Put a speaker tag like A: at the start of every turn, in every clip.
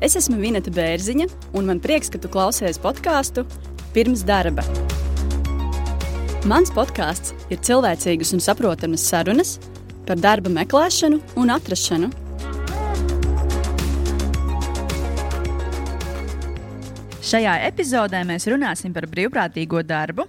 A: Es esmu Vineta Bērziņa, un man prieks, ka tu klausies podkāstu pirms darba. Mans podkāsts ir cilvēcīgas un saprotamas sarunas par darba meklēšanu un atrašanu. Šajā epizodē mēs runāsim par brīvprātīgo darbu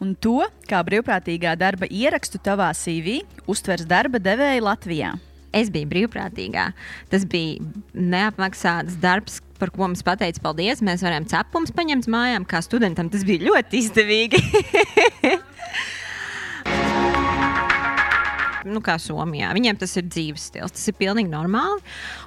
A: un to, kā brīvprātīgā darba ierakstu tavā CV uztvers darba devēja Latvijā.
B: Es biju brīvprātīgā. Tas bija neapmaksāts darbs, par ko mums pateica paldies. Mēs varējām cepums paņemt mājām, kā studentam. Tas bija ļoti izdevīgi. nu, kā Somijā. Viņiem tas ir dzīves stils, tas ir pilnīgi normāli.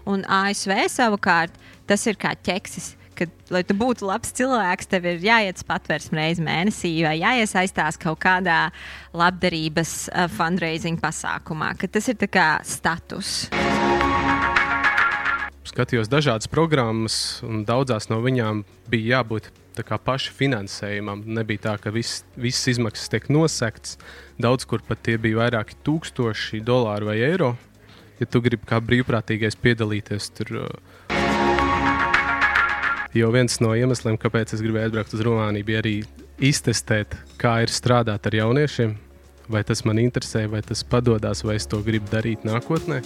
B: Un ASV savukārt tas ir kā ķeksis ka, lai tu būtu labs cilvēks, tev ir jāiet patvērsme reizes mēnesī vai jāiesaistās kaut kādā labdarības uh, fundraising pasākumā, tas ir kā status.
C: Skatījos dažādas programmas, un daudzās no viņām bija jābūt paša finansējumam. Nebija tā, ka viss, visas izmaksas tiek nosektas. Daudz kur pat tie bija vairāki tūkstoši dolāru vai eiro. Ja tu gribi kā brīvprātīgais piedalīties tur, uh, Jo viens no iemesliem, kāpēc es gribēju atbraukt uz Rumāniju, bija arī iztestēt, kā ir strādāt ar jauniešiem. Vai tas man interesē, vai tas padodas, vai es to gribu darīt nākotnē.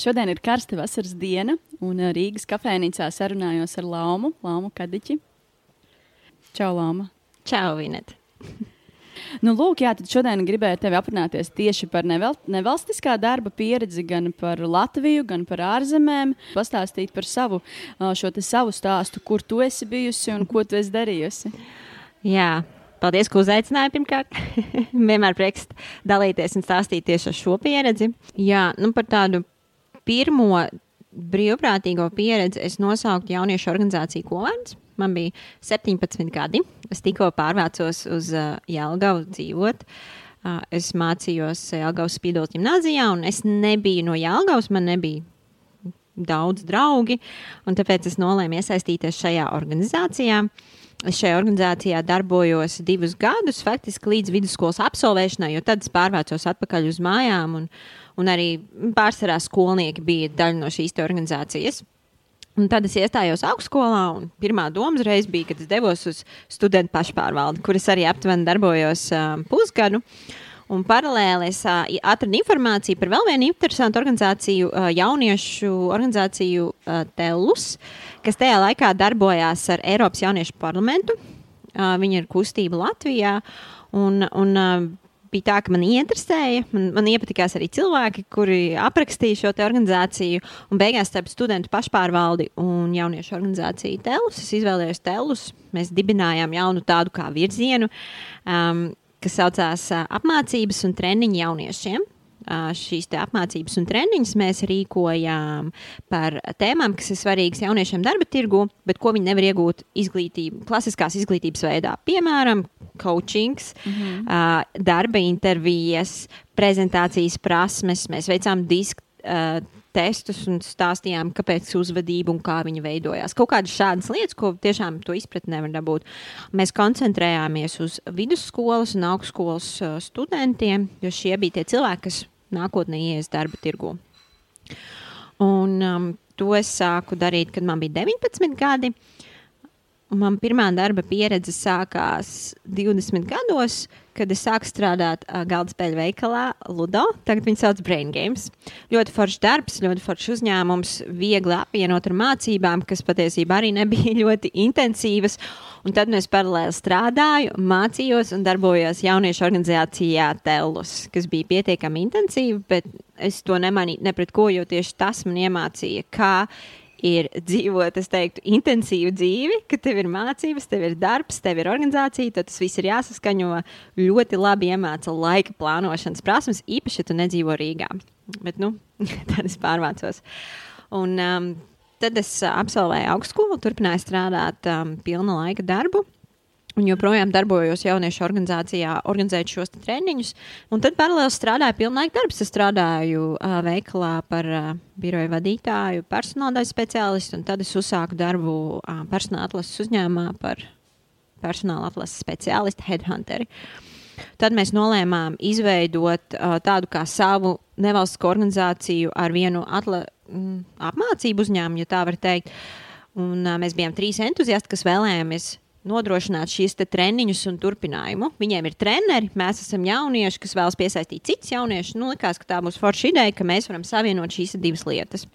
A: Šodien ir karsta vasaras diena, un Rīgas kafejnīcā sarunājos ar Laumu, Laumu Kadiķi. Čau, Lama!
B: Čau, Vinet!
A: Nu, lūk, jā, tad šodien gribēju tevi aprunāties tieši par neval nevalstiskā darba pieredzi, gan par Latviju, gan par ārzemēm. Pastāstīt par savu, šo savu stāstu, kur tu esi bijusi un ko tu esi darījusi.
B: Jā. Paldies, ka uzaicināji pirmkārt. Vienmēr prieks dalīties un stāstīt tieši ar šo pieredzi. Jā, nu par tādu pirmo brīvprātīgo pieredzi es nosauktu jauniešu organizāciju Kovārds. Man bija 17 gadi. Es tikko pārvācos uz uh, Jālgavu dzīvot. Uh, es mācījos Jālgavas spīdola gimnājā, un es nebiju no Jālgavas. Man nebija daudz draugi, un tāpēc es nolēmu iesaistīties šajā organizācijā. Es šajā organizācijā darbojos divus gadus, faktiski līdz vidusskolas absolvēšanai, jo tad es pārvācos atpakaļ uz mājām, un, un arī pārsvarā skolnieki bija daļa no šīs organizācijas. Un tad es iestājos augstsskolā, un pirmā doma reiz bija, kad es devos uz studentu pašpārvaldi, kur es arī aptuveni darbojos um, pusgadu. Un paralēli es uh, atradu informāciju par vēl vienu interesantu organizāciju, uh, jauniešu organizāciju uh, Telus, kas tajā laikā darbojās ar Eiropas jauniešu parlamentu. Uh, viņa ir kustība Latvijā. Un, un uh, bija tā, ka man interesēja, man, man iepatikās arī cilvēki, kuri aprakstīja šo organizāciju. Un beigās starp studentu pašpārvaldi un jauniešu organizāciju Telus. Es izvēlējos Telus. Mēs dibinājām jaunu tādu kā virzienu, um, kas saucās uh, apmācības un treniņu jauniešiem šīs apmācības un treniņus mēs rīkojām par tēmām, kas ir svarīgas jauniešiem darba tirgu, bet ko viņi nevar iegūt izglītību, klasiskās izglītības veidā. Piemēram, coachings, mm -hmm. darba intervijas, prezentācijas prasmes. Mēs veicām disku testus un stāstījām, kāpēc uzvedība un kā viņa veidojās. Kaut kādas šādas lietas, ko tiešām to izpratni nevar dabūt. Mēs koncentrējāmies uz vidusskolas un augstskolas studentiem, jo šie bija tie cilvēki, kas nākotnē ies darba tirgu. Un um, to es sāku darīt, kad man bija 19 gadi. Man pirmā darba pieredze sākās 20 gados, kad es sāku strādāt uh, galda spēļu veikalā Ludo. Tagad viņi sauc Brain Games. Ļoti foršs darbs, ļoti foršs uzņēmums, viegli apvienot ar mācībām, kas patiesībā arī nebija ļoti intensīvas. Un tad es paralēli strādāju, mācījos un darbojos jauniešu organizācijā Tellus, kas bija pietiekami intensīva, bet es to nemanīju ne pret ko, jo tieši tas man iemācīja, kā ir dzīvot, es teiktu, intensīvu dzīvi, ka tev ir mācības, tev ir darbs, tev ir organizācija, tad tas viss ir jāsaskaņo. Ļoti labi iemāca laika plānošanas prasmes, īpaši, ja tu nedzīvo Rīgā. Bet, nu, tad es pārvācos. Un, um, tad es absolvēju augstskolu, turpināju strādāt um, pilna laika darbu. Un joprojām darbojos jauniešu organizācijā, organizējot šos treniņus. Un tad paralēli strādāju pilnīgi darbs. Es strādāju uh, veikalā par uh, biroju vadītāju, personāla speciālistu, un tad es uzsāku darbu uh, personāla atlases uzņēmumā par personāla atlases speciālistu, headhunteri. Tad mēs nolēmām izveidot uh, tādu kā savu nevalstisko organizāciju ar vienu atla, mm, apmācību uzņēmumu, ja tā var teikt. Un, uh, mēs bijām trīs entuziasti, kas vēlējāmies nodrošināt šīs treniņus un turpinājumu. Viņiem ir treneri, mēs esam jaunieši, kas vēlas piesaistīt citus jauniešus. Nu, likās, ka tā būs forša ideja, ka mēs varam savienot šīs divas lietas.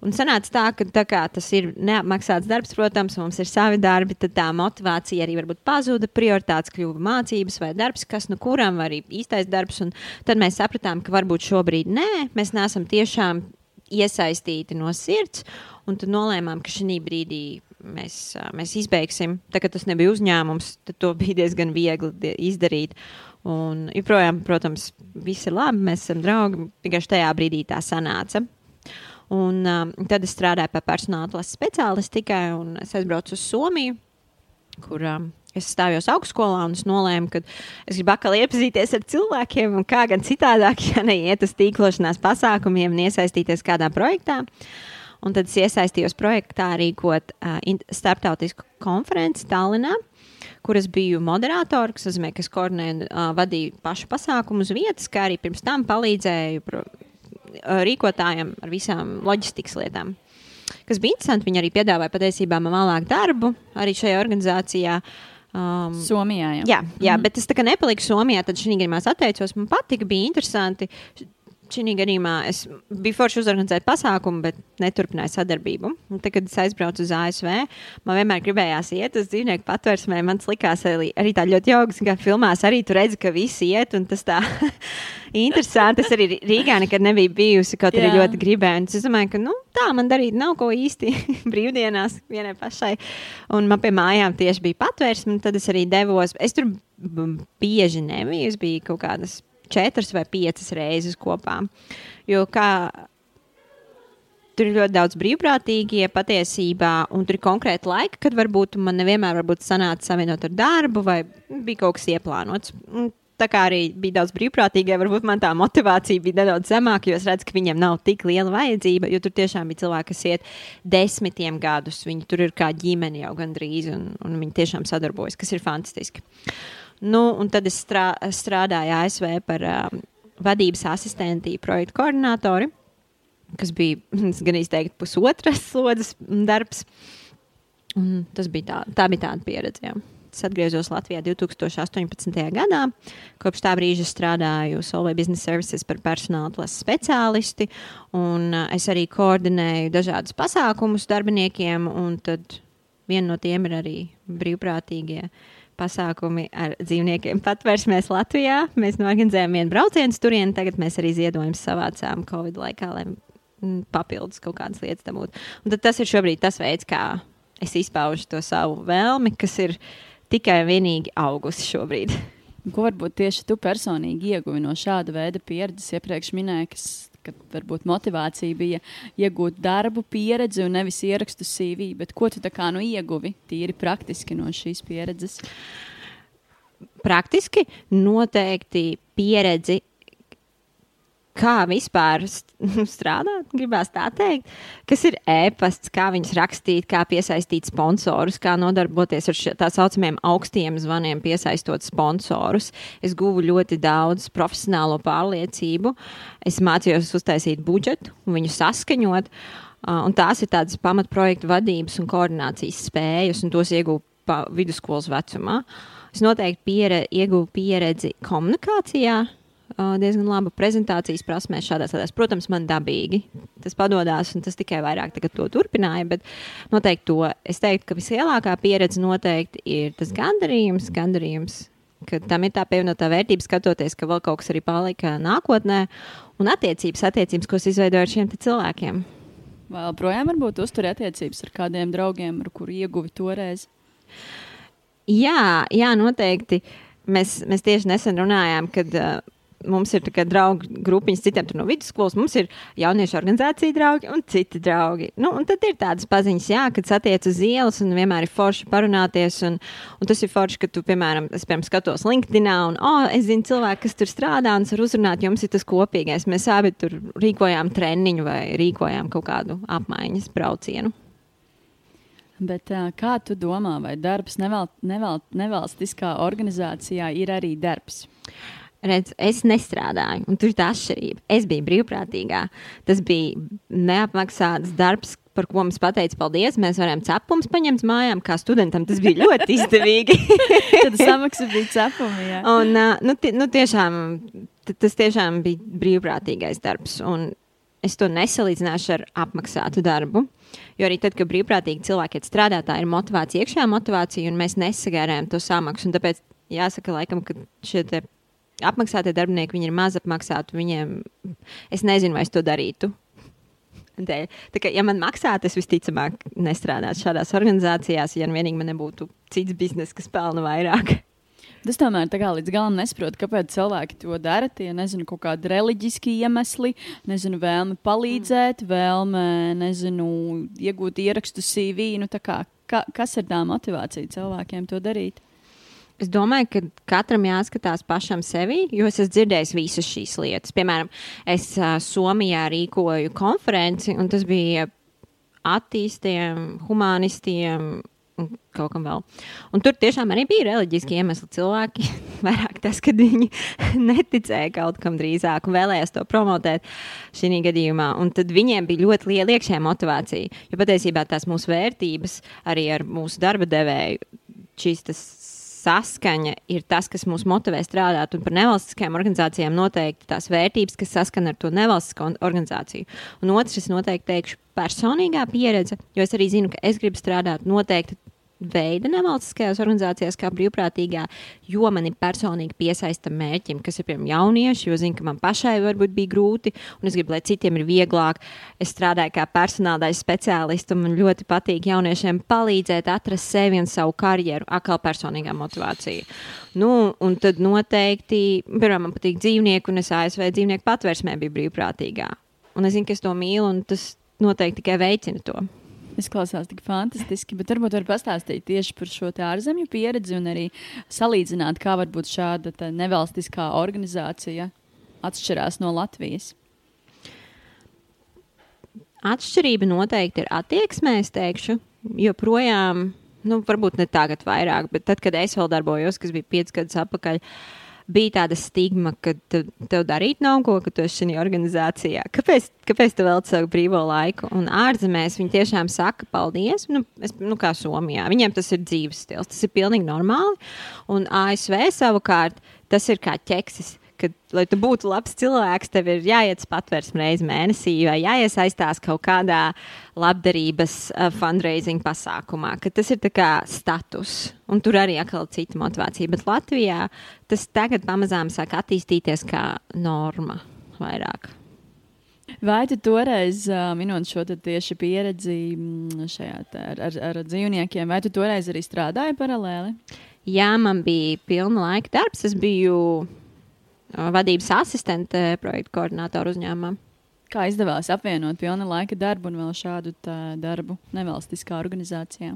B: Un sanāca tā, ka tā kā tas ir neapmaksāts darbs, protams, mums ir savi darbi, tad tā motivācija arī varbūt pazuda. Prioritātes kļuva mācības vai darbs, kas nu kuram var arī īstais darbs. Un tad mēs sapratām, ka varbūt šobrīd nē, mēs neesam tiešām iesaistīti no sirds. Un tad nolēmām, ka šī brīdī mēs, mēs izbeigsim. Tā kā tas nebija uzņēmums, tad to bija diezgan viegli izdarīt. Un joprojām, protams, viss ir labi, mēs esam draugi. Vienkārši tajā brīdī tā sanāca. Un, um, tad es strādāju par personāla atlases speciālistu tikai, un es aizbraucu uz Somiju, kur um, es stājos augstskolā, un es nolēmu, ka es gribu atkal iepazīties ar cilvēkiem, un kā gan citādāk, ja neiet uz tīklošanās pasākumiem un iesaistīties kādā projektā. Uh, Un tad es iesaistījos projektā rīkot uh, starptautisku konferenci Tallinā, kuras biju moderātori, kas nozīmē, ka es koordinēju, uh, vadīju pašu pasākumu uz vietas, kā arī pirms tam palīdzēju pro, uh, rīkotājiem ar visām loģistikas lietām. Kas bija interesanti, viņi arī piedāvāja patiesībā man vēlāk darbu arī šajā organizācijā.
A: Um, Somijā. Jā,
B: jā, jā mm bet es tā kā nepaliku Somijā, tad šī gadījumā es atteicos. Man patika, bija interesanti šī gadījumā es biju forši uzorganizēt pasākumu, bet neturpināju sadarbību. Un tad, kad es aizbraucu uz ASV, man vienmēr gribējās iet uz dzīvnieku patvērsmē. Man likās arī, arī tā ļoti jauks, ka filmās arī tur redzi, ka visi iet. Un tas tā interesanti. Es arī Rīgā nekad nebiju bijusi, kaut arī ļoti gribēju. Un es domāju, ka nu, tā man darīt nav ko īsti brīvdienās vienai pašai. Un man pie mājām tieši bija patvērsme, un tad es arī devos. Es tur bieži nebiju, es biju kaut kādas četras vai piecas reizes kopā. Jo kā tur ir ļoti daudz brīvprātīgie patiesībā, un tur ir konkrēti laiki, kad varbūt man nevienmēr varbūt sanāca savienot ar darbu, vai bija kaut kas ieplānots. Un tā kā arī bija daudz brīvprātīgie, varbūt man tā motivācija bija nedaudz zemāka, jo es redzu, ka viņiem nav tik liela vajadzība, jo tur tiešām bija cilvēki, kas iet desmitiem gadus. Viņi tur ir kā ģimene jau gandrīz, un, un viņi tiešām sadarbojas, kas ir fantastiski. Uh, Nu, un tad es strā, strādāju ASV par um, vadības asistenti, projektu koordinatori, kas bija gan izteikti pusotras slodzes darbs. Un tas bija tā, tā bija tāda pieredze. Jā. Es atgriezos Latvijā 2018. gadā. Kopš tā brīža strādāju Solvay Business Services par personāla atlases speciālisti. Uh, es arī koordinēju dažādus pasākumus darbiniekiem, un viena no tiem ir arī brīvprātīgie uh, pasākumi ar dzīvniekiem patvērsmēs Latvijā. Mēs norganizējām vienu braucienu turieni, tagad mēs arī ziedojumus savācām Covid laikā, lai mm, papildus kaut kādas lietas tam būtu. Un tas ir šobrīd tas veids, kā es izpaužu to savu vēlmi, kas ir tikai un vienīgi augusi šobrīd.
A: Ko varbūt tieši tu personīgi ieguvi no šāda veida pieredzes? Iepriekš minēji, kas ka varbūt motivācija bija iegūt darbu, pieredzi un nevis ierakstu CV. Ko tu kā nu ieguvi tīri praktiski no šīs pieredzes?
B: Praktiski noteikti pieredzi kā vispār strādāt, gribās tā teikt, kas ir e-pasts, kā viņus rakstīt, kā piesaistīt sponsorus, kā nodarboties ar š, tā saucamiem augstiem zvaniem, piesaistot sponsorus. Es guvu ļoti daudz profesionālo pārliecību, es mācījos uztaisīt budžetu viņu saskaņot. Un tās ir tādas pamatprojektu vadības un koordinācijas spējas, un tos iegūstu vidusskolas vecumā. Es noteikti piere, ieguvu pieredzi komunikācijā, diezgan laba prezentācijas prasmē šādās tādās. Protams, man dabīgi tas padodas, un tas tikai vairāk to turpināja. Bet noteikti to es teiktu, ka vislielākā pieredze noteikti ir tas gandarījums, gandarījums tam ir tā pievienotā vērtība, skatoties, ka vēl kaut kas arī palika nākotnē, un attiecības, attiecības ko es izveidoju ar šiem cilvēkiem.
A: Vēl projām varbūt uztur attiecības ar kādiem draugiem, ar kuriem ieguvi toreiz.
B: Jā, jā, noteikti. Mēs, mēs tieši nesen runājām, kad uh, mums ir draugu grupiņas citiem no vidusskolas, mums ir jauniešu organizācija draugi un citi draugi. Nu, un tad ir tādas paziņas, jā, kad satiec uz ielas un vienmēr ir forši parunāties. Un, un tas ir forši, ka tu, piemēram, es piemēram, skatos LinkedIn un, oh, es zinu cilvēku, kas tur strādā un var uzrunāt, jums ir tas kopīgais. Mēs abi tur rīkojām treniņu vai rīkojām kaut kādu apmaiņas braucienu.
A: Bet, uh, kā tu domā, vai darbs neval, neval, nevalstiskā organizācijā ir arī darbs?
B: Redz, es nestrādāju, un tur ir tā atšķirība. Es biju brīvprātīgā. Tas bija neapmaksāts darbs, par ko mums pateica paldies. Mēs varējām cepums paņemt mājām, kā studentam. Tas bija ļoti izdevīgi.
A: Tad samaksa bija cepumi. Jā.
B: Un, nu, nu, tiešām, tas tiešām bija brīvprātīgais darbs. Un es to nesalīdzināšu ar apmaksātu darbu. Jo arī tad, kad brīvprātīgi cilvēki strādā, tā ir motivācija, iekšējā motivācija, un mēs nesagērējam to samaksu. Tāpēc jāsaka, laikam, ka šie apmaksātie darbinieki ir maz apmaksāti. Viņiem es nezinu, vai es to darītu. Dēļ. Tā kā, ja man maksātu, es visticamāk nestrādātu šādās organizācijās, ja vienīgi man nebūtu cits bizness, kas pelna vairāk.
A: Es tomēr līdz galam nesaprotu, kāpēc cilvēki to dara. Tie nezinu, kaut kādi reliģiski iemesli, nezinu, vēlme palīdzēt, vēlme, nezinu, iegūt ierakstu CV. Nu, kā, ka, kas ir tā motivācija cilvēkiem to darīt?
B: Es domāju, ka katram jāskatās pašam sevi, jo es esmu dzirdējis visas šīs lietas. Piemēram, es uh, Somijā rīkoju konferenci, un tas bija attīstiem, humanistiem, kaut kam vēl. Un tur tiešām arī bija reliģiski iemesli. Cilvēki vairāk tas, ka viņi neticēja kaut kam drīzāk un vēlējās to promotēt šī gadījumā. Un tad viņiem bija ļoti liela iekšējā motivācija. Jo patiesībā tās mūsu vērtības arī ar mūsu darba devēju šīs saskaņa ir tas, kas mūs motivē strādāt. Un par nevalstiskajām organizācijām noteikti tās vērtības, kas saskana ar to nevalstisko organizāciju. Un otrs, es noteikti teikšu, personīgā pieredze, jo es arī zinu, ka es gribu strādāt noteikti veida nevalstiskajās organizācijās, kā brīvprātīgā, jo mani personīgi piesaista mērķim, kas ir piemēram jaunieši, jo zinu, ka man pašai varbūt bija grūti, un es gribu, lai citiem ir vieglāk. Es strādāju kā personālais speciālists, un man ļoti patīk jauniešiem palīdzēt atrast sevi un savu karjeru, atkal personīgā motivācija. Nu, un tad noteikti, piemēram, man patīk dzīvnieki, un es ASV dzīvnieku patvērsmē biju brīvprātīgā. Un es zinu, ka es to mīlu, un tas noteikti tikai veicina to.
A: Izklausās tik fantastiski, bet varbūt var pastāstīt tieši par šo ārzemju pieredzi un arī salīdzināt, kā varbūt šāda nevalstiskā organizācija atšķirās no Latvijas.
B: Atšķirība noteikti ir attieksmē, es teikšu, joprojām, nu, varbūt ne tagad vairāk, bet tad, kad es vēl darbojos, kas bija piecas gadus atpakaļ, uh, bija tāda stigma, ka tev, tev darīt nav ko, ka tu esi šajā organizācijā. Kāpēc, kāpēc tu veltīji savu brīvo laiku? Un ārzemēs viņi tiešām saka, paldies, nu, es, nu kā Somijā. Viņiem tas ir dzīves stils, tas ir pilnīgi normāli. Un ASV savukārt tas ir kā ķeksis ka, lai tu būtu labs cilvēks, tev ir jāiet patvērsme reizi mēnesī vai jāiesaistās kaut kādā labdarības uh, fundraising pasākumā, ka tas ir kā status. Un tur arī atkal cita motivācija. Bet Latvijā tas tagad pamazām sāk attīstīties kā norma vairāk.
A: Vai tu toreiz, minot šo tieši pieredzi šajā ar, ar, ar dzīvniekiem, vai tu toreiz arī strādāji paralēli?
B: Jā, man bija pilna laika darbs. Es biju vadības asistente projektu koordinātoru uzņēmumā.
A: Kā izdevās apvienot pilna laika darbu un vēl šādu darbu nevalstiskā organizācijā?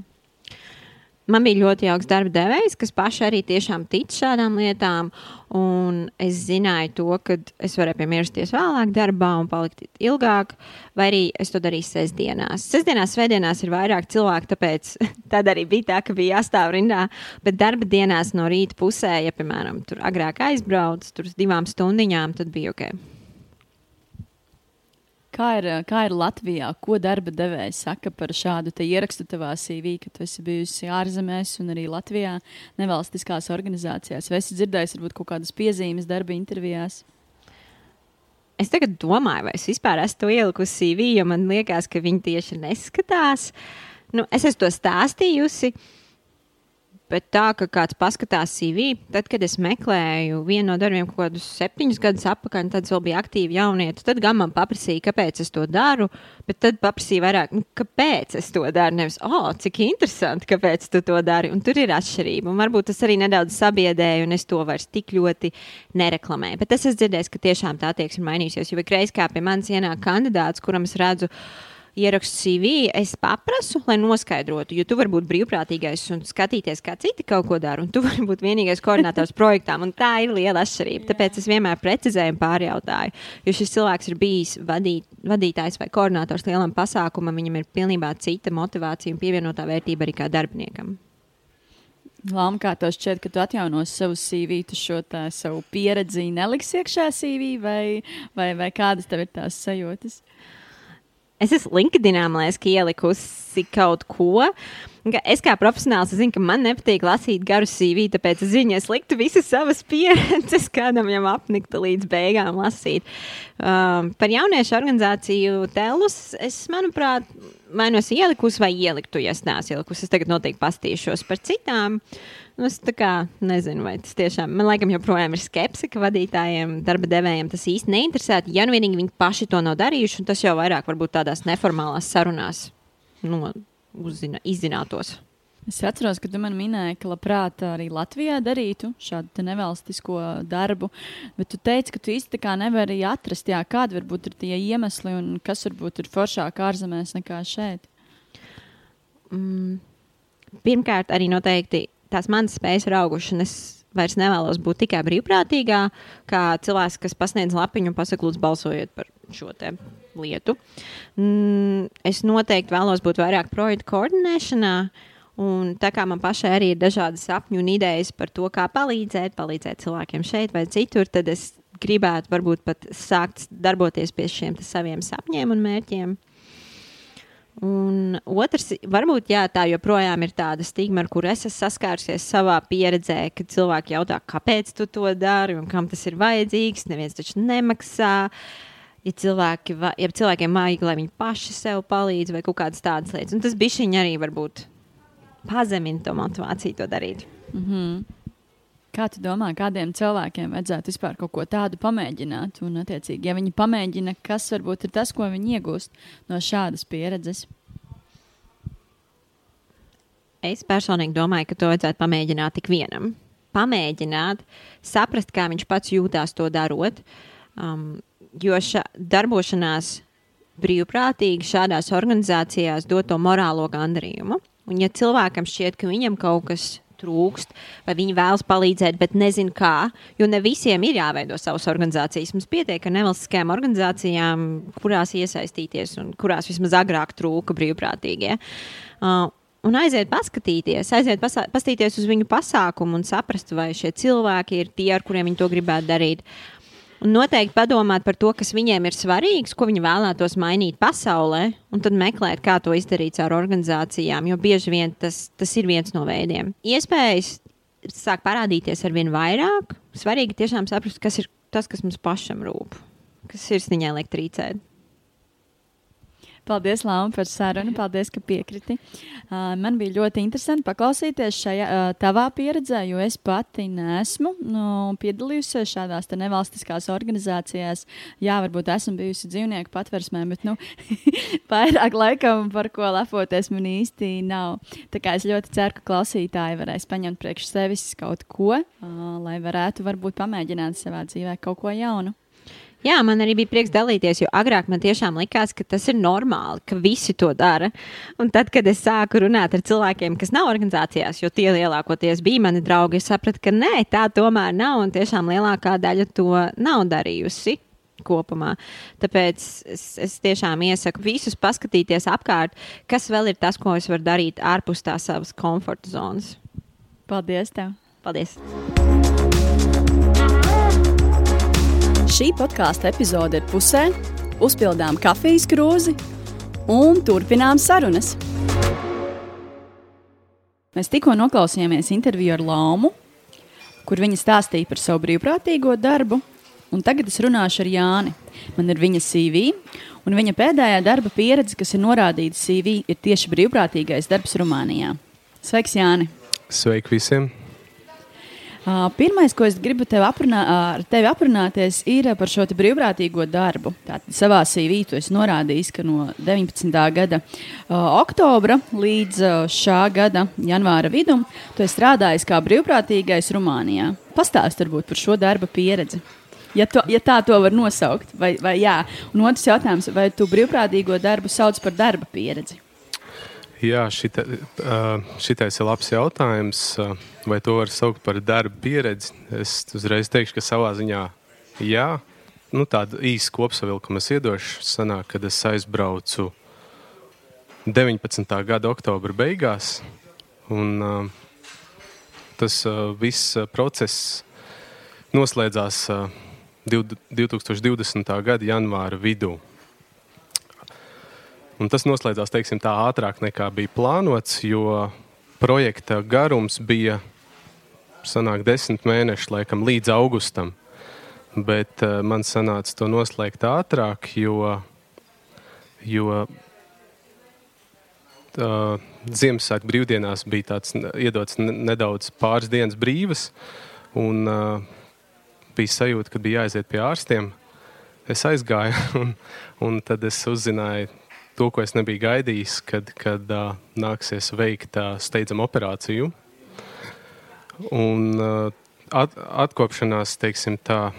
B: Man bija ļoti jauks darba devējs, kas paši arī tiešām tic šādām lietām. Un es zināju to, ka es varēju piemērsties vēlāk darbā un palikt ilgāk, vai arī es to darīju sestdienās. Sestdienās, svētdienās ir vairāk cilvēku, tāpēc tad arī bija tā, ka bija jāstāv rindā. Bet darba dienās no rīta pusē, ja, piemēram, tur agrāk aizbrauc, tur uz divām stundiņām, tad bija ok.
A: Kā ir, kā ir Latvijā? Ko darba devējs saka par šādu ierakstu tavā CV, ka tu esi bijusi ārzemēs un arī Latvijā nevalstiskās organizācijās? Vai esi dzirdējis varbūt kaut kādas piezīmes darba intervijās?
B: Es tagad domāju, vai es vispār esmu to ielikusi CV, jo man liekas, ka viņi tieši neskatās. Nu, es esmu to stāstījusi. Uh, Bet tā, ka kāds paskatās CV, tad, kad es meklēju vienu no darbiem kaut kādus septiņus gadus atpakaļ, tad vēl bija aktīvi jaunieti. Tad gan man paprasīja, kāpēc es to daru, bet tad paprasīja vairāk, nu, kāpēc es to daru. Nevis, oh, cik interesanti, kāpēc tu to dari. Un tur ir atšķirība. Un varbūt tas arī nedaudz sabiedēja, un es to vairs tik ļoti nereklamēju. Bet es esmu dzirdējis, ka tiešām tā attieksme ir mainījusies. Jo ikreiz, kā pie manis ienāk kandidāts, kuram es redzu, ierakstu CV, es paprasu, lai noskaidrotu, jo tu vari būt brīvprātīgais un skatīties, kā citi kaut ko dara, un tu vari būt vienīgais koordinators projektām, un tā ir liela atšķirība. Tāpēc es vienmēr precizēju un pārjautāju, jo šis cilvēks ir bijis vadīt, vadītājs vai koordinators lielam pasākumam, viņam ir pilnībā cita motivācija un pievienotā vērtība arī kā darbiniekam.
A: Lama, kā tev šķiet, ka tu atjaunos savu CV, tu šo tā, savu pieredzi neliksi iekšā CV, vai, vai, vai kādas tev ir tās sajūtas?
B: Es esmu LinkedInā, liekas, ielikusi kaut ko. Es kā profesionāls es zinu, ka man nepatīk lasīt garu CV, tāpēc es zinu, es liktu visas savas pieredzes, kādam jau apniktu līdz beigām lasīt. Um, par jauniešu organizāciju Telus, es, manuprāt, vai nu esmu ielikusi, vai ieliktu, ja es neesmu ielikusi. Es tagad noteikti pastīšos par citām. Nu, es kā, nezinu, vai tas tiešām man laikam joprojām ir skepse, ka vadītājiem, darba devējiem tas īsti neinteresē. Ja nu vienīgi viņi paši to nav darījuši, tas jau vairāk varbūt tādās neformālās sarunās nu, uzzina, izzinātos.
A: Es atceros, ka tu man minēji, ka labprāt arī Latvijā darītu šādu nevalstisko darbu, bet tu teici, ka tu īsti nevari atrast, jā, kādi varbūt ir tie iemesli un kas varbūt ir foršāk ārzemēs nekā šeit.
B: Mm. Pirmkārt, arī noteikti tās manas spējas ir augušas, un es vairs nevēlos būt tikai brīvprātīgā, kā cilvēks, kas pasniedz lapiņu un pasakā, lūdzu, balsojiet par šo lietu. Mm, es noteikti vēlos būt vairāk projektu koordinēšanā. Un tā kā man pašai arī ir dažādi sapņi un idejas par to, kā palīdzēt, palīdzēt cilvēkiem šeit vai citur, tad es gribētu varbūt pat sākt darboties pie šiem saviem sapņiem un mērķiem. Un otrs, varbūt jā, tā joprojām ir tāda stigma, ar kur es esmu saskārusies savā pieredzē, kad cilvēki jautā, kāpēc tu to dari un kam tas ir vajadzīgs. Neviens taču nemaksā. Ja, cilvēki, ja cilvēkiem vajag, lai viņi paši sev palīdz, vai kaut kādas tādas lietas, un tas bija viņa arī varbūt pazemina to motivāciju to darīt.
A: Mm -hmm. Kā tu domā, kādiem cilvēkiem vajadzētu vispār kaut ko tādu pamēģināt? Un, attiecīgi, ja viņi pamēģina, kas varbūt ir tas, ko viņi iegūst no šādas pieredzes?
B: Es personīgi domāju, ka to vajadzētu pamēģināt tik vienam. Pamēģināt, saprast, kā viņš pats jūtās to darot. Um, jo šā darbošanās brīvprātīgi šādās organizācijās dod to morālo gandarījumu. Un, ja cilvēkam šķiet, ka viņam kaut kas trūkst, vai viņi vēlas palīdzēt, bet nezina kā, jo ne visiem ir jāveido savas organizācijas. Mums pietiek ar nevalstiskajām organizācijām, kurās iesaistīties un kurās vismaz agrāk trūka brīvprātīgie. Uh, un aiziet paskatīties, aiziet paskatīties uz viņu pasākumu un saprast, vai šie cilvēki ir tie, ar kuriem viņi to gribētu darīt. Uh, Un noteikti padomāt par to, kas viņiem ir svarīgs, ko viņi vēlētos mainīt pasaulē, un tad meklēt, kā to izdarīt ar organizācijām, jo bieži vien tas, tas ir viens no veidiem. Iespējas sāk parādīties ar vien vairāk. Svarīgi tiešām saprast, kas ir tas, kas mums pašam rūp, kas sirsniņā liek trīcēt.
A: Paldies, Lapa, par sarunu. Paldies, ka piekriti. Uh, man bija ļoti interesanti paklausīties šajā uh, tavā pieredzē, jo es pati nesmu nu, piedalījusies šādās nevalstiskās organizācijās. Jā, varbūt esmu bijusi dzīvnieku patversmē, bet nu, vairāk laikam par ko lepoties man īsti nav. Tā kā es ļoti ceru, ka klausītāji varēs paņemt priekš sevis kaut ko, uh, lai varētu varbūt pamēģināt savā dzīvē kaut ko jaunu.
B: Jā, man arī bija prieks dalīties, jo agrāk man tiešām likās, ka tas ir normāli, ka visi to dara. Un tad, kad es sāku runāt ar cilvēkiem, kas nav organizācijās, jo tie lielākoties bija mani draugi, es sapratu, ka nē, tā tomēr nav. Un tiešām lielākā daļa to nav darījusi kopumā. Tāpēc es, es tiešām iesaku visus paskatīties apkārt, kas vēl ir tas, ko es varu darīt ārpus tā savas komforta zonas.
A: Paldies! Tev.
B: Paldies!
A: Šī podkāstu epizode ir pusē, uzpildām kafijas krūzi un turpinām sarunas. Mēs tikko noklausījāmies interviju ar Lāmu, kur viņa stāstīja par savu brīvprātīgo darbu, un tagad es runāšu ar Jāni. Man ir viņa CV, un viņa pēdējā darba pieredze, kas ir norādīta CV, ir tieši brīvprātīgais darbs Rumānijā. Sveiks, Jāni!
C: Sveiki visiem!
A: Pirmais, ko es gribu tev aprunā, ar tevi aprunāties, ir par šo brīvprātīgo darbu. Tātad savā CV tu esi norādījis, ka no 19. gada uh, oktobra līdz uh, šā gada janvāra vidum tu strādājis kā brīvprātīgais Rumānijā. Pastāst varbūt par šo darba pieredzi. Ja, to, ja tā to var nosaukt, vai, vai jā. Un otrs jautājums, vai tu brīvprātīgo darbu sauc par darba pieredzi?
C: Jā, šita, šitais ir labs jautājums. Vai to var saukt par darba pieredzi? Es uzreiz teikšu, ka savā ziņā jā. Nu, tādu īsu kopsavilkumu es iedošu. Sanāk, kad es aizbraucu 19. gada oktobra beigās. Un, tas viss process noslēdzās uh, 2020. gada janvāra vidū. Un tas noslēdzās teiksim, tā ātrāk nekā bija plānots, jo projekta garums bija sanāk, desmit mēneši laikam, līdz augustam. Bet uh, man sanāca to noslēgt ātrāk, jo, jo uh, Ziemassvētku brīvdienās bija tāds iedots nedaudz pāris dienas brīvas. Un, uh, bija sajūta, ka bija jāaiziet pie ārstiem. Es aizgāju, un, un tad es uzzināju, to, ko es nebiju gaidījis, kad, kad uh, nāksies veikt uh, steidzamu operāciju. Un uh, at, atkopšanās, teiksim tā,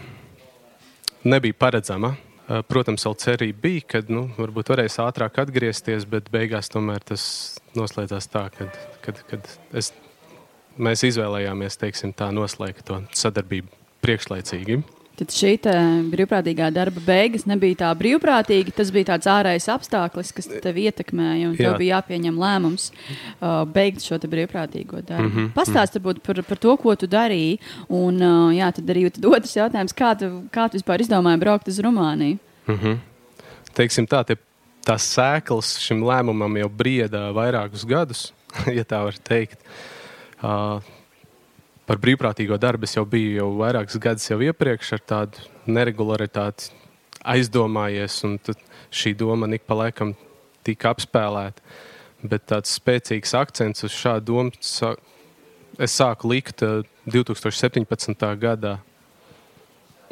C: nebija paredzama. Uh, protams, vēl cerība bija, ka nu, varbūt varēs ātrāk atgriezties, bet beigās tomēr tas noslēdzās tā, kad, kad, kad es, mēs izvēlējāmies teiksim, tā, noslēgt to sadarbību priekšlaicīgi.
A: Tad šī brīvprātīgā darba beigas nebija tā brīvprātīga. Tas bija tāds ārējs apstākļus, kas tev ietekmēja. Jā. Tev bija jāpieņem lēmums uh, beigt šo brīvprātīgo darbu. Mm -hmm. Pastāst varbūt par, par to, ko tu darīji. Un uh, jā, tad arī tad otrs jautājums, kā tu, kā tu vispār izdomāji braukt uz Rumāniju?
C: Mm -hmm. Teiksim tā, te, tās sēklas šim lēmumam jau brieda vairākus gadus, ja tā var teikt. Uh, par brīvprātīgo darbu es jau biju jau vairākus gadus jau iepriekš ar tādu neregularitāti aizdomājies, un šī doma ik pa laikam tika apspēlēta. Bet tāds spēcīgs akcents uz šādu domu es sāku likt 2017. Eh, gadā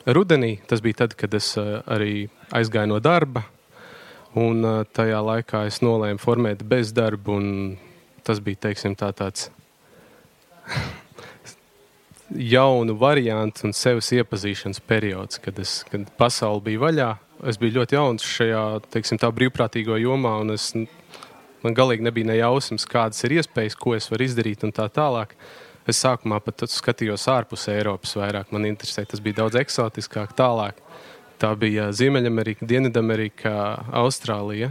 C: rudenī. Tas bija tad, kad es eh, arī aizgāju no darba, un eh, tajā laikā es nolēmu formēt bezdarbu, un tas bija teiksim, tā, tāds jaunu variantu un sevis iepazīšanas periods, kad, es, kad pasaule bija vaļā. Es biju ļoti jauns šajā teiksim, brīvprātīgo jomā, un es, man galīgi nebija nejausmas, kādas ir iespējas, ko es varu izdarīt un tā tālāk. Es sākumā pat skatījos ārpus Eiropas vairāk. Man interesēja, tas bija daudz eksotiskāk, tālāk. Tā bija Ziemeļamerika, Dienvidamerika, Austrālija.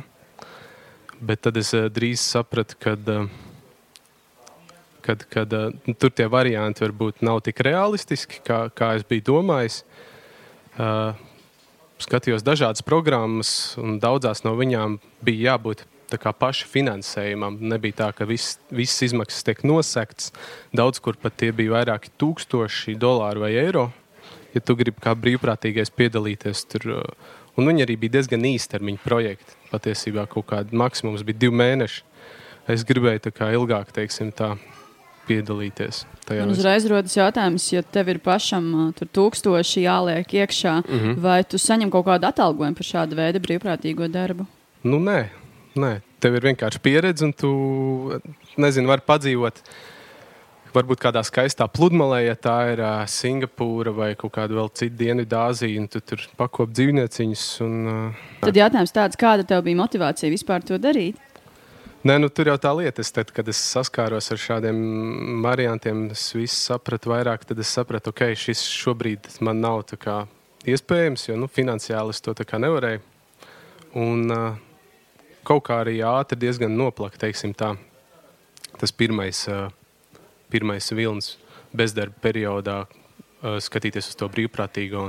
C: Bet tad es eh, drīz sapratu, ka uh, kad, kad uh, tur tie varianti varbūt nav tik realistiski, kā, kā es biju domājis. Uh, skatījos dažādas programmas, un daudzās no viņām bija jābūt paša finansējumam. Nebija tā, ka viss, visas izmaksas tiek nosektas. Daudz kur pat tie bija vairāki tūkstoši dolāru vai eiro. Ja tu gribi kā brīvprātīgais piedalīties tur, uh, un viņi arī bija diezgan īstermiņa projekti. Patiesībā kaut kāda maksimums bija divi mēneši. Es gribēju tā kā ilgāk, teiksim, tā piedalīties.
A: Man uzreiz rodas jautājums, ja tev ir pašam tur tūkstoši jāliek iekšā, mm -hmm. vai tu saņem kaut kādu atalgojumu par šādu veidu brīvprātīgo darbu?
C: Nu, nē, nē. tev ir vienkārši pieredze, un tu nezini, vari padzīvot. Varbūt kādā skaistā pludmalē, ja tā ir uh, Singapūra vai kaut kāda vēl cita Dienvidāzija, un tu tur pakop dzīvnieciņus. Un, uh,
A: Tad jautājums tāds, kāda tev bija motivācija vispār to darīt?
C: Nē, nu, tur jau tā lieta, es, tad, kad es saskāros ar šādiem variantiem, es visu sapratu vairāk. Tad es sapratu, ka okay, šis šobrīd man nav kā, iespējams, jo nu, finansiāli es to nevarēju. Un uh, kaut kā arī ātri diezgan noplaka, teiksim tā, tas pirmais, uh, pirmais vilnis bezdarba periodā, uh, skatīties uz to brīvprātīgo.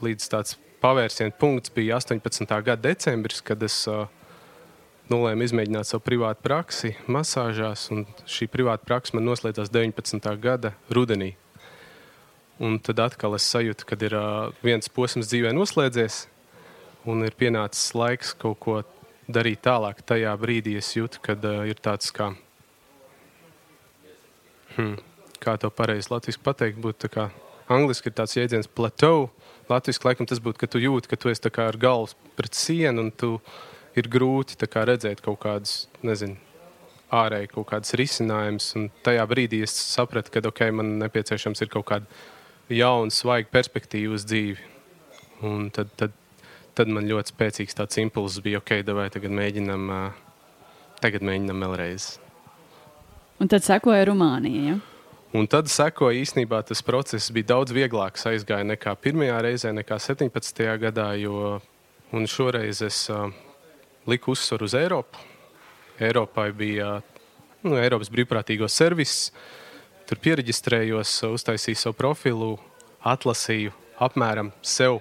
C: Līdz tāds pavērsienu punkts bija 18. gada decembris, kad es uh, nolēmu izmēģināt savu privātu praksi masāžās, šī privāta praksa man noslēdzās 19. gada rudenī. Un tad atkal es sajūtu, ka ir viens posms dzīvē noslēdzies, un ir pienācis laiks kaut ko darīt tālāk. Tajā brīdī es jūtu, ka uh, ir tāds kā, hmm, kā to pareizi latviešu pateikt, būtu tā kā angliski ir tāds jēdziens plateau. Latviešu laikam tas būtu, ka tu jūti, ka tu esi ar galvu pret sienu un tu ir grūti kā, redzēt kaut kādus, nezinu, ārēji kaut kādas risinājumus. Tajā brīdī es sapratu, ka okay, man nepieciešams ir kaut kāda jauna, svaiga perspektīva uz dzīvi. Un tad, tad, tad man ļoti spēcīgs tāds impulss bija, ok, vai tagad mēģinam, tagad mēģinam vēlreiz.
A: Un tad sekoja Rumānija. Ja?
C: Un tad sekoja īstenībā tas process bija daudz vieglāks aizgāja nekā pirmajā reizē, nekā 17. gadā, jo šoreiz es uh, liku uzsvaru uz Eiropu. Eiropai bija nu, Eiropas brīvprātīgo serviss. Tur pieregistrējos, uztaisīju savu profilu, atlasīju apmēram sev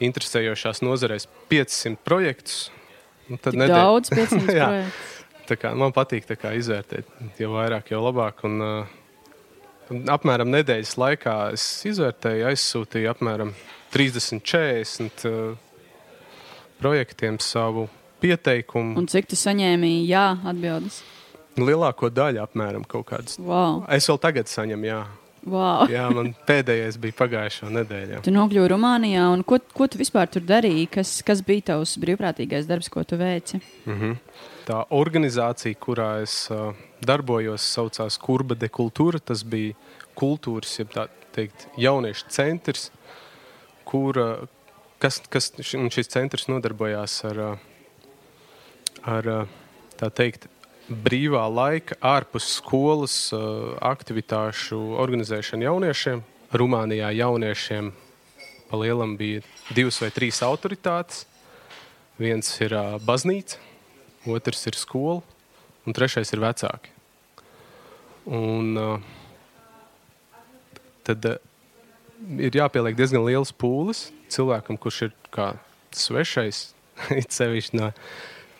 C: interesējošās nozarēs 500 projektus.
A: Tad nedēļ... daudz 500 projektus.
C: Tā kā, man patīk kā, izvērtēt, jo vairāk, jo labāk. Un, uh, apmēram nedēļas laikā es izvērtēju, aizsūtīju apmēram 30, 40 uh, projektiem savu pieteikumu.
A: Un cik tu saņēmi jā atbildes?
C: Lielāko daļu apmēram kaut kādas.
A: Wow.
C: Es vēl tagad saņemu jā.
A: Wow.
C: Jā, man pēdējais bija pagājušā nedēļa.
A: Tu nokļuvi Rumānijā, un ko, ko tu vispār tur darīji? Kas, kas bija tavs brīvprātīgais darbs, ko tu veici?
C: Mm -hmm. Tā organizācija, kurā es uh, darbojos, saucās Kurba de Kultūra. Tas bija kultūras, jeb tā teikt, jauniešu centrs, kur, uh, kas, kas šis centrs nodarbojās ar, uh, ar uh, tā teikt, brīvā laika ārpus skolas uh, aktivitāšu organizēšanu jauniešiem. Rumānijā jauniešiem pa lielam bija divas vai trīs autoritātes. Viens ir uh, baznīca, otrs ir skola, un trešais ir vecāki. Un, tad ir jāpieliek diezgan liels pūlis cilvēkam, kurš ir kā svešais, it sevišķi no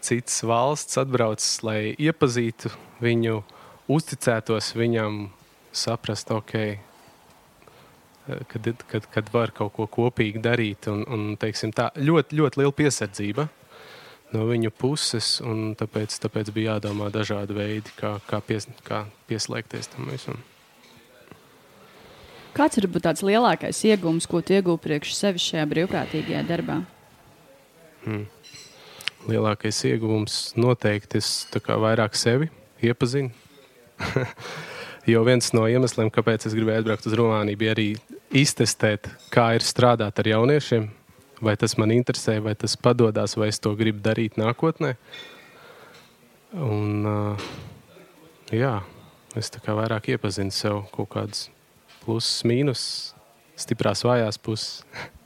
C: citas valsts atbraucis, lai iepazītu viņu, uzticētos viņam, saprast, ok, kad, kad, kad var kaut ko kopīgi darīt. Un, un, teiksim, tā ļoti, ļoti liela piesardzība no viņu puses, un tāpēc, tāpēc bija jādomā dažādi veidi, kā, kā, pies, kā pieslēgties tam visam.
A: Kāds ir tāds lielākais iegūms, ko tu iegūsi priekš sevis šajā brīvprātīgajā darbā?
C: Hmm lielākais ieguvums noteikti es vairāk sevi iepazinu. jo viens no iemesliem, kāpēc es gribēju atbraukt uz Rumāniju, bija arī iztestēt, kā ir strādāt ar jauniešiem. Vai tas man interesē, vai tas padodas, vai es to gribu darīt nākotnē. Un, uh, jā, es tā kā vairāk iepazinu sev kaut kādas pluses, mīnus, stiprās, vājās puses.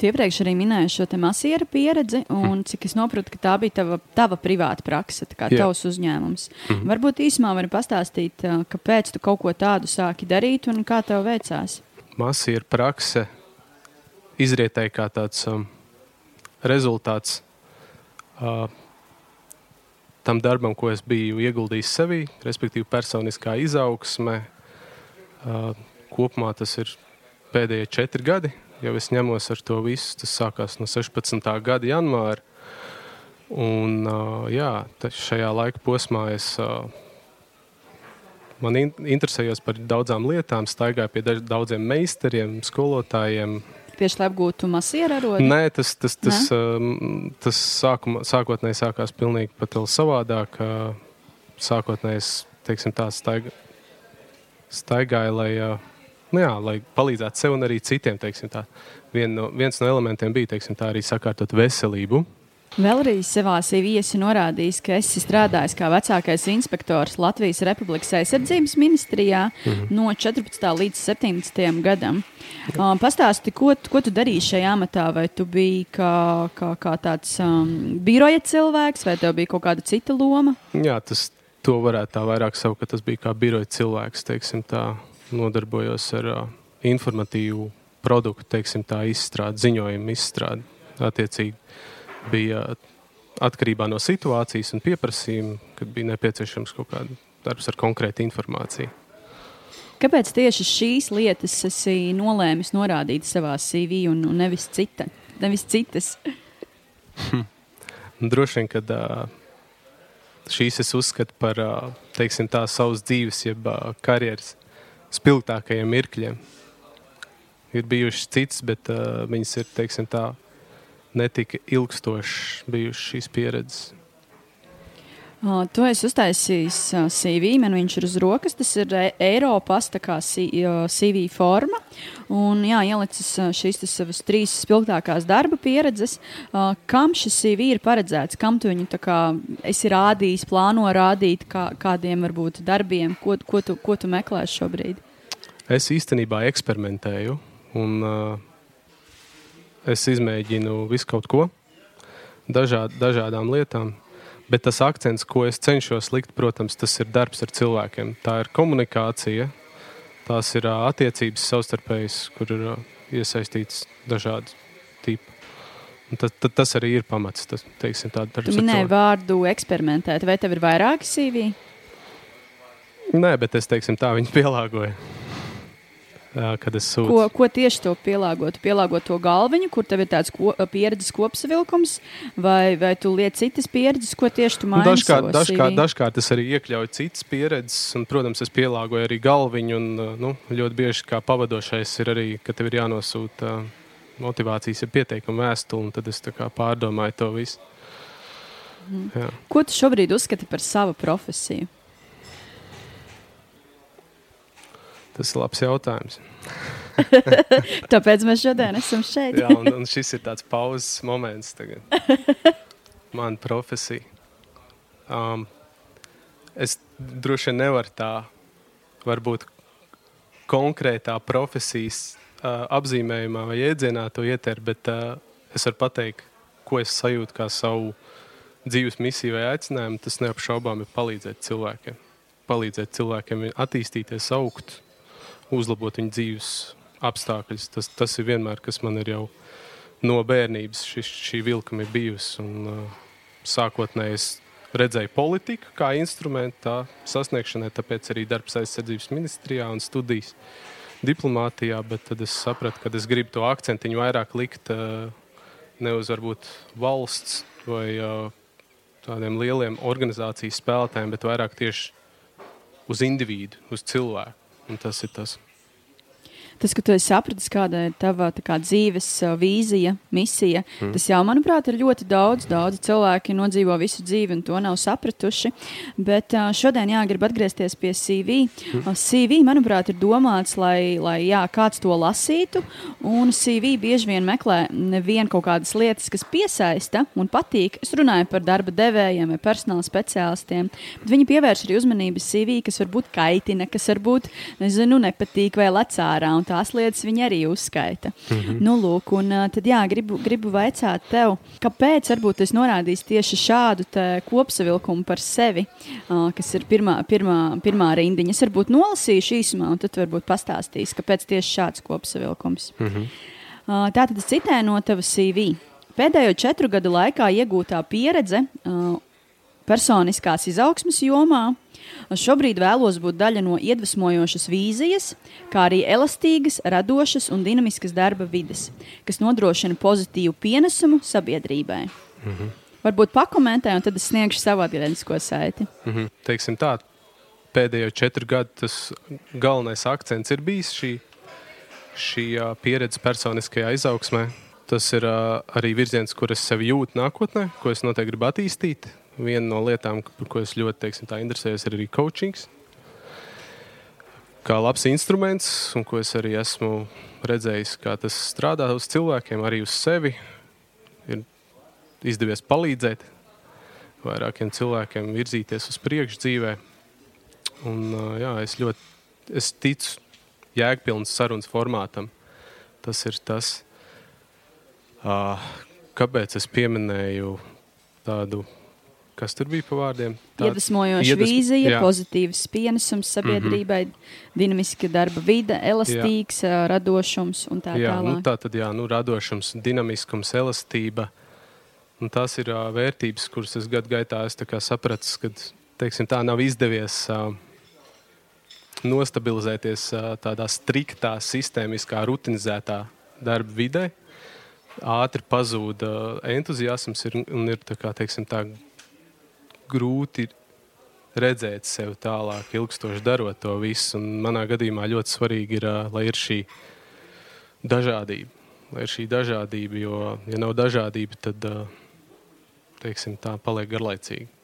A: Tu iepriekš arī minēji šo masīvu pieredzi, un cik es saprotu, ka tā bija tava, tava privāta praksa, kā Jā. tavs uzņēmums. Mm -hmm. Varbūt īsumā vari pastāstīt, kāpēc tu kaut ko tādu sāki darīt un kā tev veicās.
C: Masīva prakse izrietēja kā tāds um, rezultāts uh, tam darbam, ko es biju ieguldījis sevī, respektīvi personiskā izaugsme. Uh, kopumā tas ir pēdējie četri gadi, jau es ņemos ar to visu. Tas sākās no 16. gada janvāra. Un, uh, jā, šajā laika posmā es uh, man in interesējos par daudzām lietām, staigāju pie daudziem meistariem, skolotājiem.
A: Tieši lai apgūtu masīru arodu?
C: Nē, tas, tas, tas, Nē? Um, tas sākuma, sākotnēji sākās pilnīgi pat savādāk. Uh, sākotnēji es, teiksim tā, staigāju, staigāju lai uh, nu jā, lai palīdzētu sev un arī citiem. Vien no, viens no elementiem bija teiksim, tā, arī sakārtot veselību.
A: Vēl arī savā CV esi norādījis, ka esi strādājis kā vecākais inspektors Latvijas Republikas aizsardzības ministrijā mm -hmm. no 14. līdz 17. gadam. Um, pastāsti, ko, ko tu darīji šajā amatā? Vai tu biji kā, kā, kā tāds um, biroja cilvēks, vai tev bija kaut kāda cita loma?
C: Jā, tas varētu tā vairāk saukt, ka tas bija kā biroja cilvēks. Teiksim, tā nodarbojos ar uh, informatīvu produktu, teiksim, tā izstrādi, ziņojumu izstrādi. Attiecīgi bija atkarībā no situācijas un pieprasījuma, kad bija nepieciešams kaut kāda darbs ar konkrētu informāciju.
A: Kāpēc tieši šīs lietas esi nolēmis norādīt savā CV un, un nevis, cita, nevis citas?
C: Droši vien, ka uh, šīs es uzskatu par uh, teiksim, tā, savas dzīves, jeb uh, karjeras spilgtākajiem mirkļiem. Ir bijušas citas, bet uh, viņas ir teiksim, tā, netika ilgstošas bijušas šīs pieredzes.
A: Uh, tu esi uztaisījis uh, CV, man viņš ir uz rokas. Tas ir e Eiropas CV forma. Un, jā, ielicis uh, šīs savas trīs spilgtākās darba pieredzes. Uh, kam šis CV ir paredzēts? Kam tu viņu kā, esi rādījis, plāno rādīt, kā, kādiem varbūt darbiem, ko, ko, tu, ko tu meklē šobrīd?
C: Es īstenībā eksperimentēju, un uh, es izmēģinu visu kaut ko, dažād, dažādām lietām. Bet tas akcents, ko es cenšos likt, protams, tas ir darbs ar cilvēkiem. Tā ir komunikācija, tās ir attiecības savstarpējas, kur ir iesaistīts dažādi tipi. Tas, tas, tas arī ir pamats. Tas, teiksim,
A: tu minēji vārdu eksperimentēt, vai tev ir vairāki CV?
C: Nē, bet es teiksim, tā viņu pielāgoju kad es sūtu.
A: Ko, ko tieši to pielāgot? Pielāgot to galviņu, kur tev ir tāds ko, pieredzes kopsavilkums, vai, vai tu liec citas pieredzes, ko tieši tu maini?
C: Dažkārt, dažkārt, dažkārt es arī iekļauju citas pieredzes, un, protams, es pielāgoju arī galviņu, un nu, ļoti bieži kā pavadošais ir arī, ka tev ir jānosūta motivācijas ir pieteikuma vēstule, un tad es pārdomāju to visu.
A: Jā. Ko tu šobrīd uzskati par savu profesiju?
C: Tas ir labs jautājums.
A: Tāpēc mēs šodien esam šeit.
C: Jā, un, un šis ir tāds pauzes moments. Mana profesija. Um, es droši vien nevaru tā, varbūt konkrētā profesijas uh, apzīmējumā vai iedzienā to ietert, bet uh, es varu pateikt, ko es sajūtu kā savu dzīves misiju vai aicinājumu. Tas neapšaubām ir palīdzēt cilvēkiem. Palīdzēt cilvēkiem attīstīties, augt, uzlabot viņu dzīves apstākļus. Tas, tas ir vienmēr, kas man ir jau no bērnības šis, šī vilkuma ir bijusi. Un, uh, sākotnēji es redzēju politiku kā instrumentu tā sasniegšanai, tāpēc arī darbs aizsardzības ministrijā un studijas diplomātijā, bet tad es sapratu, ka es gribu to akcentiņu vairāk likt uh, ne uz varbūt valsts vai uh, tādiem lieliem organizācijas spēlētājiem, bet vairāk tieši uz individu, uz cilvēku. Un tas ir tas.
A: Tas, ka tu saprati, kāda ir tava kā, dzīves vīzija, misija, mm. tas jau, manuprāt, ir ļoti daudz. Daudzi cilvēki nodzīvo visu dzīvi un to nav sapratuši. Bet šodien jāgrib atgriezties pie CV. Mm. CV, manuprāt, ir domāts, lai, lai jā, kāds to lasītu. Un CV bieži vien meklē nevienu kaut kādas lietas, kas piesaista un patīk. Es runāju par darba devējiem vai personāla speciālistiem, bet viņi pievērš arī uzmanību CV, kas varbūt kaitina, kas varbūt nezinu, nepatīk vai lecārā. Un tās lietas viņi arī uzskaita. Mm -hmm. nu, lūk, un, tad jā, gribu, gribu vaicāt tev, kāpēc varbūt es norādīju tieši šādu kopsavilkumu par sevi, kas ir pirmā, pirmā, pirmā rindiņa. Es varbūt nolasīšu īsumā, un tad varbūt pastāstīs, kāpēc tieši šāds kopsavilkums. Mm -hmm. Tātad es citēju no tava CV. Pēdējo četru gadu laikā iegūtā pieredze uh, personiskās izaugsmas jomā, Šobrīd vēlos būt daļa no iedvesmojošas vīzijas, kā arī elastīgas, radošas un dinamiskas darba vides, kas nodrošina pozitīvu pienesumu sabiedrībai. Mm -hmm. Varbūt pakomentē, un tad es sniegšu savu atgādnisko saiti.
C: Mm -hmm. Teiksim tā, pēdējo četru gadu tas galvenais akcents ir bijis šī, šī pieredze personiskajā izaugsmē. Tas ir uh, arī virziens, kur es sevi jūtu nākotnē, ko es noteikti gribu attīstīt viena no lietām, par ko es ļoti teiksim, interesējos, ir arī coaching. Kā labs instruments, un ko es arī esmu redzējis, kā tas strādā uz cilvēkiem, arī uz sevi. Ir izdevies palīdzēt vairākiem cilvēkiem virzīties uz priekšu dzīvē. Un, jā, es ļoti es ticu jēgpilnas sarunas formātam. Tas ir tas, kāpēc es pieminēju tādu Kas tur bija pa vārdiem?
A: Iedvesmojoša iedvesmo, vīzija, jā. pozitīvs pienesums sabiedrībai, mm -hmm. dinamiska darba vide, elastīgs, jā. radošums un tā
C: jā,
A: tālāk.
C: Nu, tā tad jā, nu, radošums, dinamiskums, elastība. Un tās ir uh, vērtības, kuras es gadu gaitā sapratu, ka teiksim, tā nav izdevies uh, nostabilizēties uh, tādā striktā, sistēmiskā, rutinizētā darba vidē. Ātri pazūd uh, entuziasms ir, un ir tā kā, teiksim, tā grūti redzēt sevi tālāk, ilgstoši darot to visu. Un manā gadījumā ļoti svarīgi ir, lai ir šī dažādība. Lai ir šī dažādība, jo, ja nav dažādība, tad teiksim, tā paliek garlaicīga.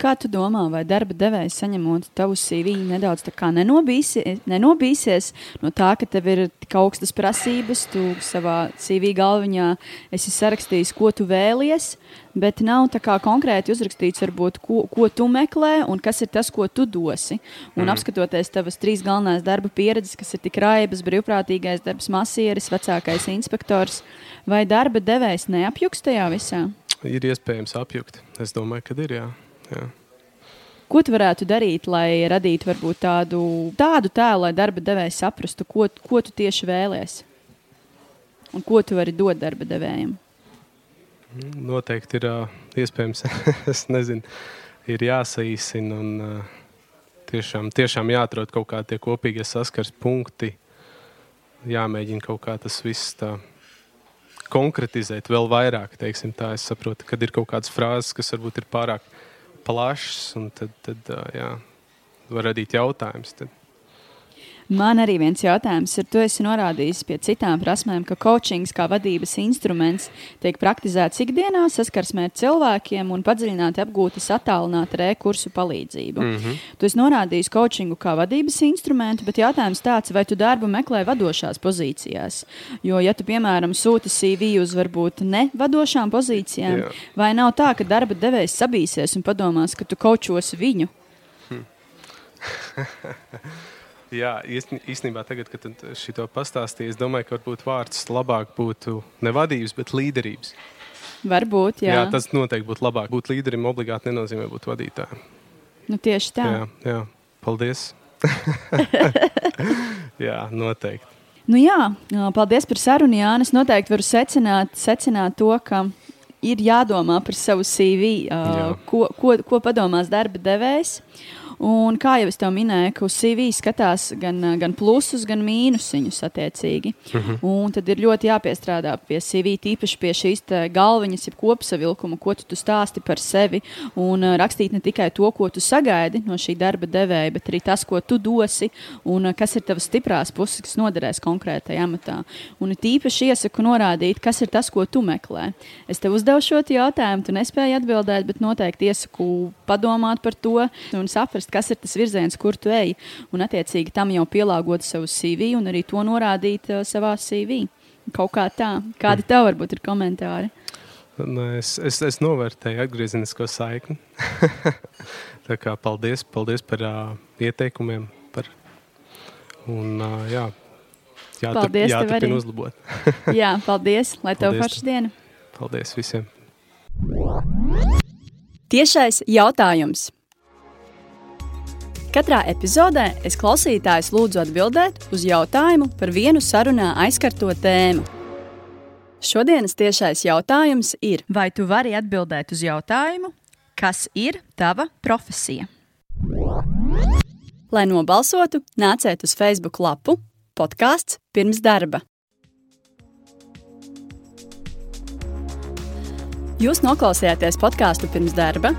A: Kā tu domā, vai darba devējs saņemot tavu CV nedaudz nenobīsies, nenobīsies no tā, ka tev ir tik augstas prasības, tu savā CV galviņā esi sarakstījis, ko tu vēlies, bet nav konkrēti uzrakstīts, varbūt, ko, ko tu meklē un kas ir tas, ko tu dosi. Un mm. apskatoties tavas trīs galvenās darba pieredzes, kas ir tik raibas, brīvprātīgais darbs, masieris, vecākais inspektors, vai darba devējs neapjuks tajā visā?
C: Ir iespējams apjukt. Es domāju, ka ir jā. Jā.
A: Ko tu varētu darīt, lai radītu varbūt, tādu, tādu tēlu, lai darba devējs saprastu, ko, ko tu tieši vēlēsies? Un ko tu vari dot darba devējiem?
C: Noteikti ir iespējams, es nezinu, ir jāsaīsina un tiešām, tiešām jāatrod kaut kādi kopīgie saskars punkti. Jāmēģina kaut kā tas viss tā konkretizēt vēl vairāk. Teiksim, tā. Es saprotu, ka ir kaut kādas frāzes, kas varbūt ir pārāk plašs, un tad, tad jā, var radīt jautājumus. Tad.
A: Man arī viens jautājums ir, tu esi norādījis pie citām prasmēm, ka coachings kā vadības instruments tiek praktizēts ikdienā saskarsmē ar cilvēkiem un padziļināti apgūtas attālināta rekursu palīdzību. Mm -hmm. Tu esi norādījis coachingu kā vadības instrumentu, bet jautājums tāds, vai tu darbu meklē vadošās pozīcijās? Jo, ja tu, piemēram, sūti CV uz varbūt ne vadošām pozīcijām, Jā. vai nav tā, ka darba devējs sabīsies un padomās, ka tu kočos viņu? Hmm.
C: Jā, īstenībā, tagad, kad šo pastāstīju, es domāju, ka varbūt vārds labāk būtu ne vadības, bet līderības.
A: Varbūt, jā.
C: jā tas noteikti būtu labāk. Būt līderim obligāti nenozīmē būt vadītājam.
A: Nu, tieši tā.
C: Jā, jā. paldies. jā, noteikti.
A: Nu, jā, paldies par sarunu, Jānis. Noteikti varu secināt, secināt to, ka ir jādomā par savu CV, uh, ko, ko, ko padomās darba devējs. Un, kā jau es te minēju, ka uz CV skatās gan, gan plusus, gan mīnusiņus attiecīgi. Uh mhm. -huh. Un tad ir ļoti jāpiestrādā pie CV, tīpaši pie šīs galviņas, jeb kopsavilkuma, ko tu, tu stāsti par sevi. Un uh, rakstīt ne tikai to, ko tu sagaidi no šī darba devēja, bet arī tas, ko tu dosi un uh, kas ir tavas stiprās puses, kas noderēs konkrētajā amatā. Un tīpaši iesaku norādīt, kas ir tas, ko tu meklē. Es tev uzdevu šo jautājumu, tu nespēji atbildēt, bet noteikti iesaku padomāt par to un saprast, kas ir tas virziens, kur tu ej, un attiecīgi tam jau pielāgot savu CV un arī to norādīt uh, savā CV. Kaut kā tā. Kādi tev varbūt ir komentāri?
C: Nē, es, es, es novērtēju atgriezenisko saikni. tā kā paldies, paldies par uh, ieteikumiem. Par, un, uh, jā, jā, paldies, jāturpina uzlabot.
A: jā, paldies, lai tev forša diena.
C: Paldies visiem.
A: Tiešais jautājums. Katrā epizodē es klausītājus lūdzu atbildēt uz jautājumu par vienu sarunā aizkarto tēmu. Šodienas tiešais jautājums ir, vai tu vari atbildēt uz jautājumu, kas ir tava profesija? Lai nobalsotu, nāciet uz Facebook lapu podkāsts pirms darba. Jūs noklausījāties podkāstu pirms darba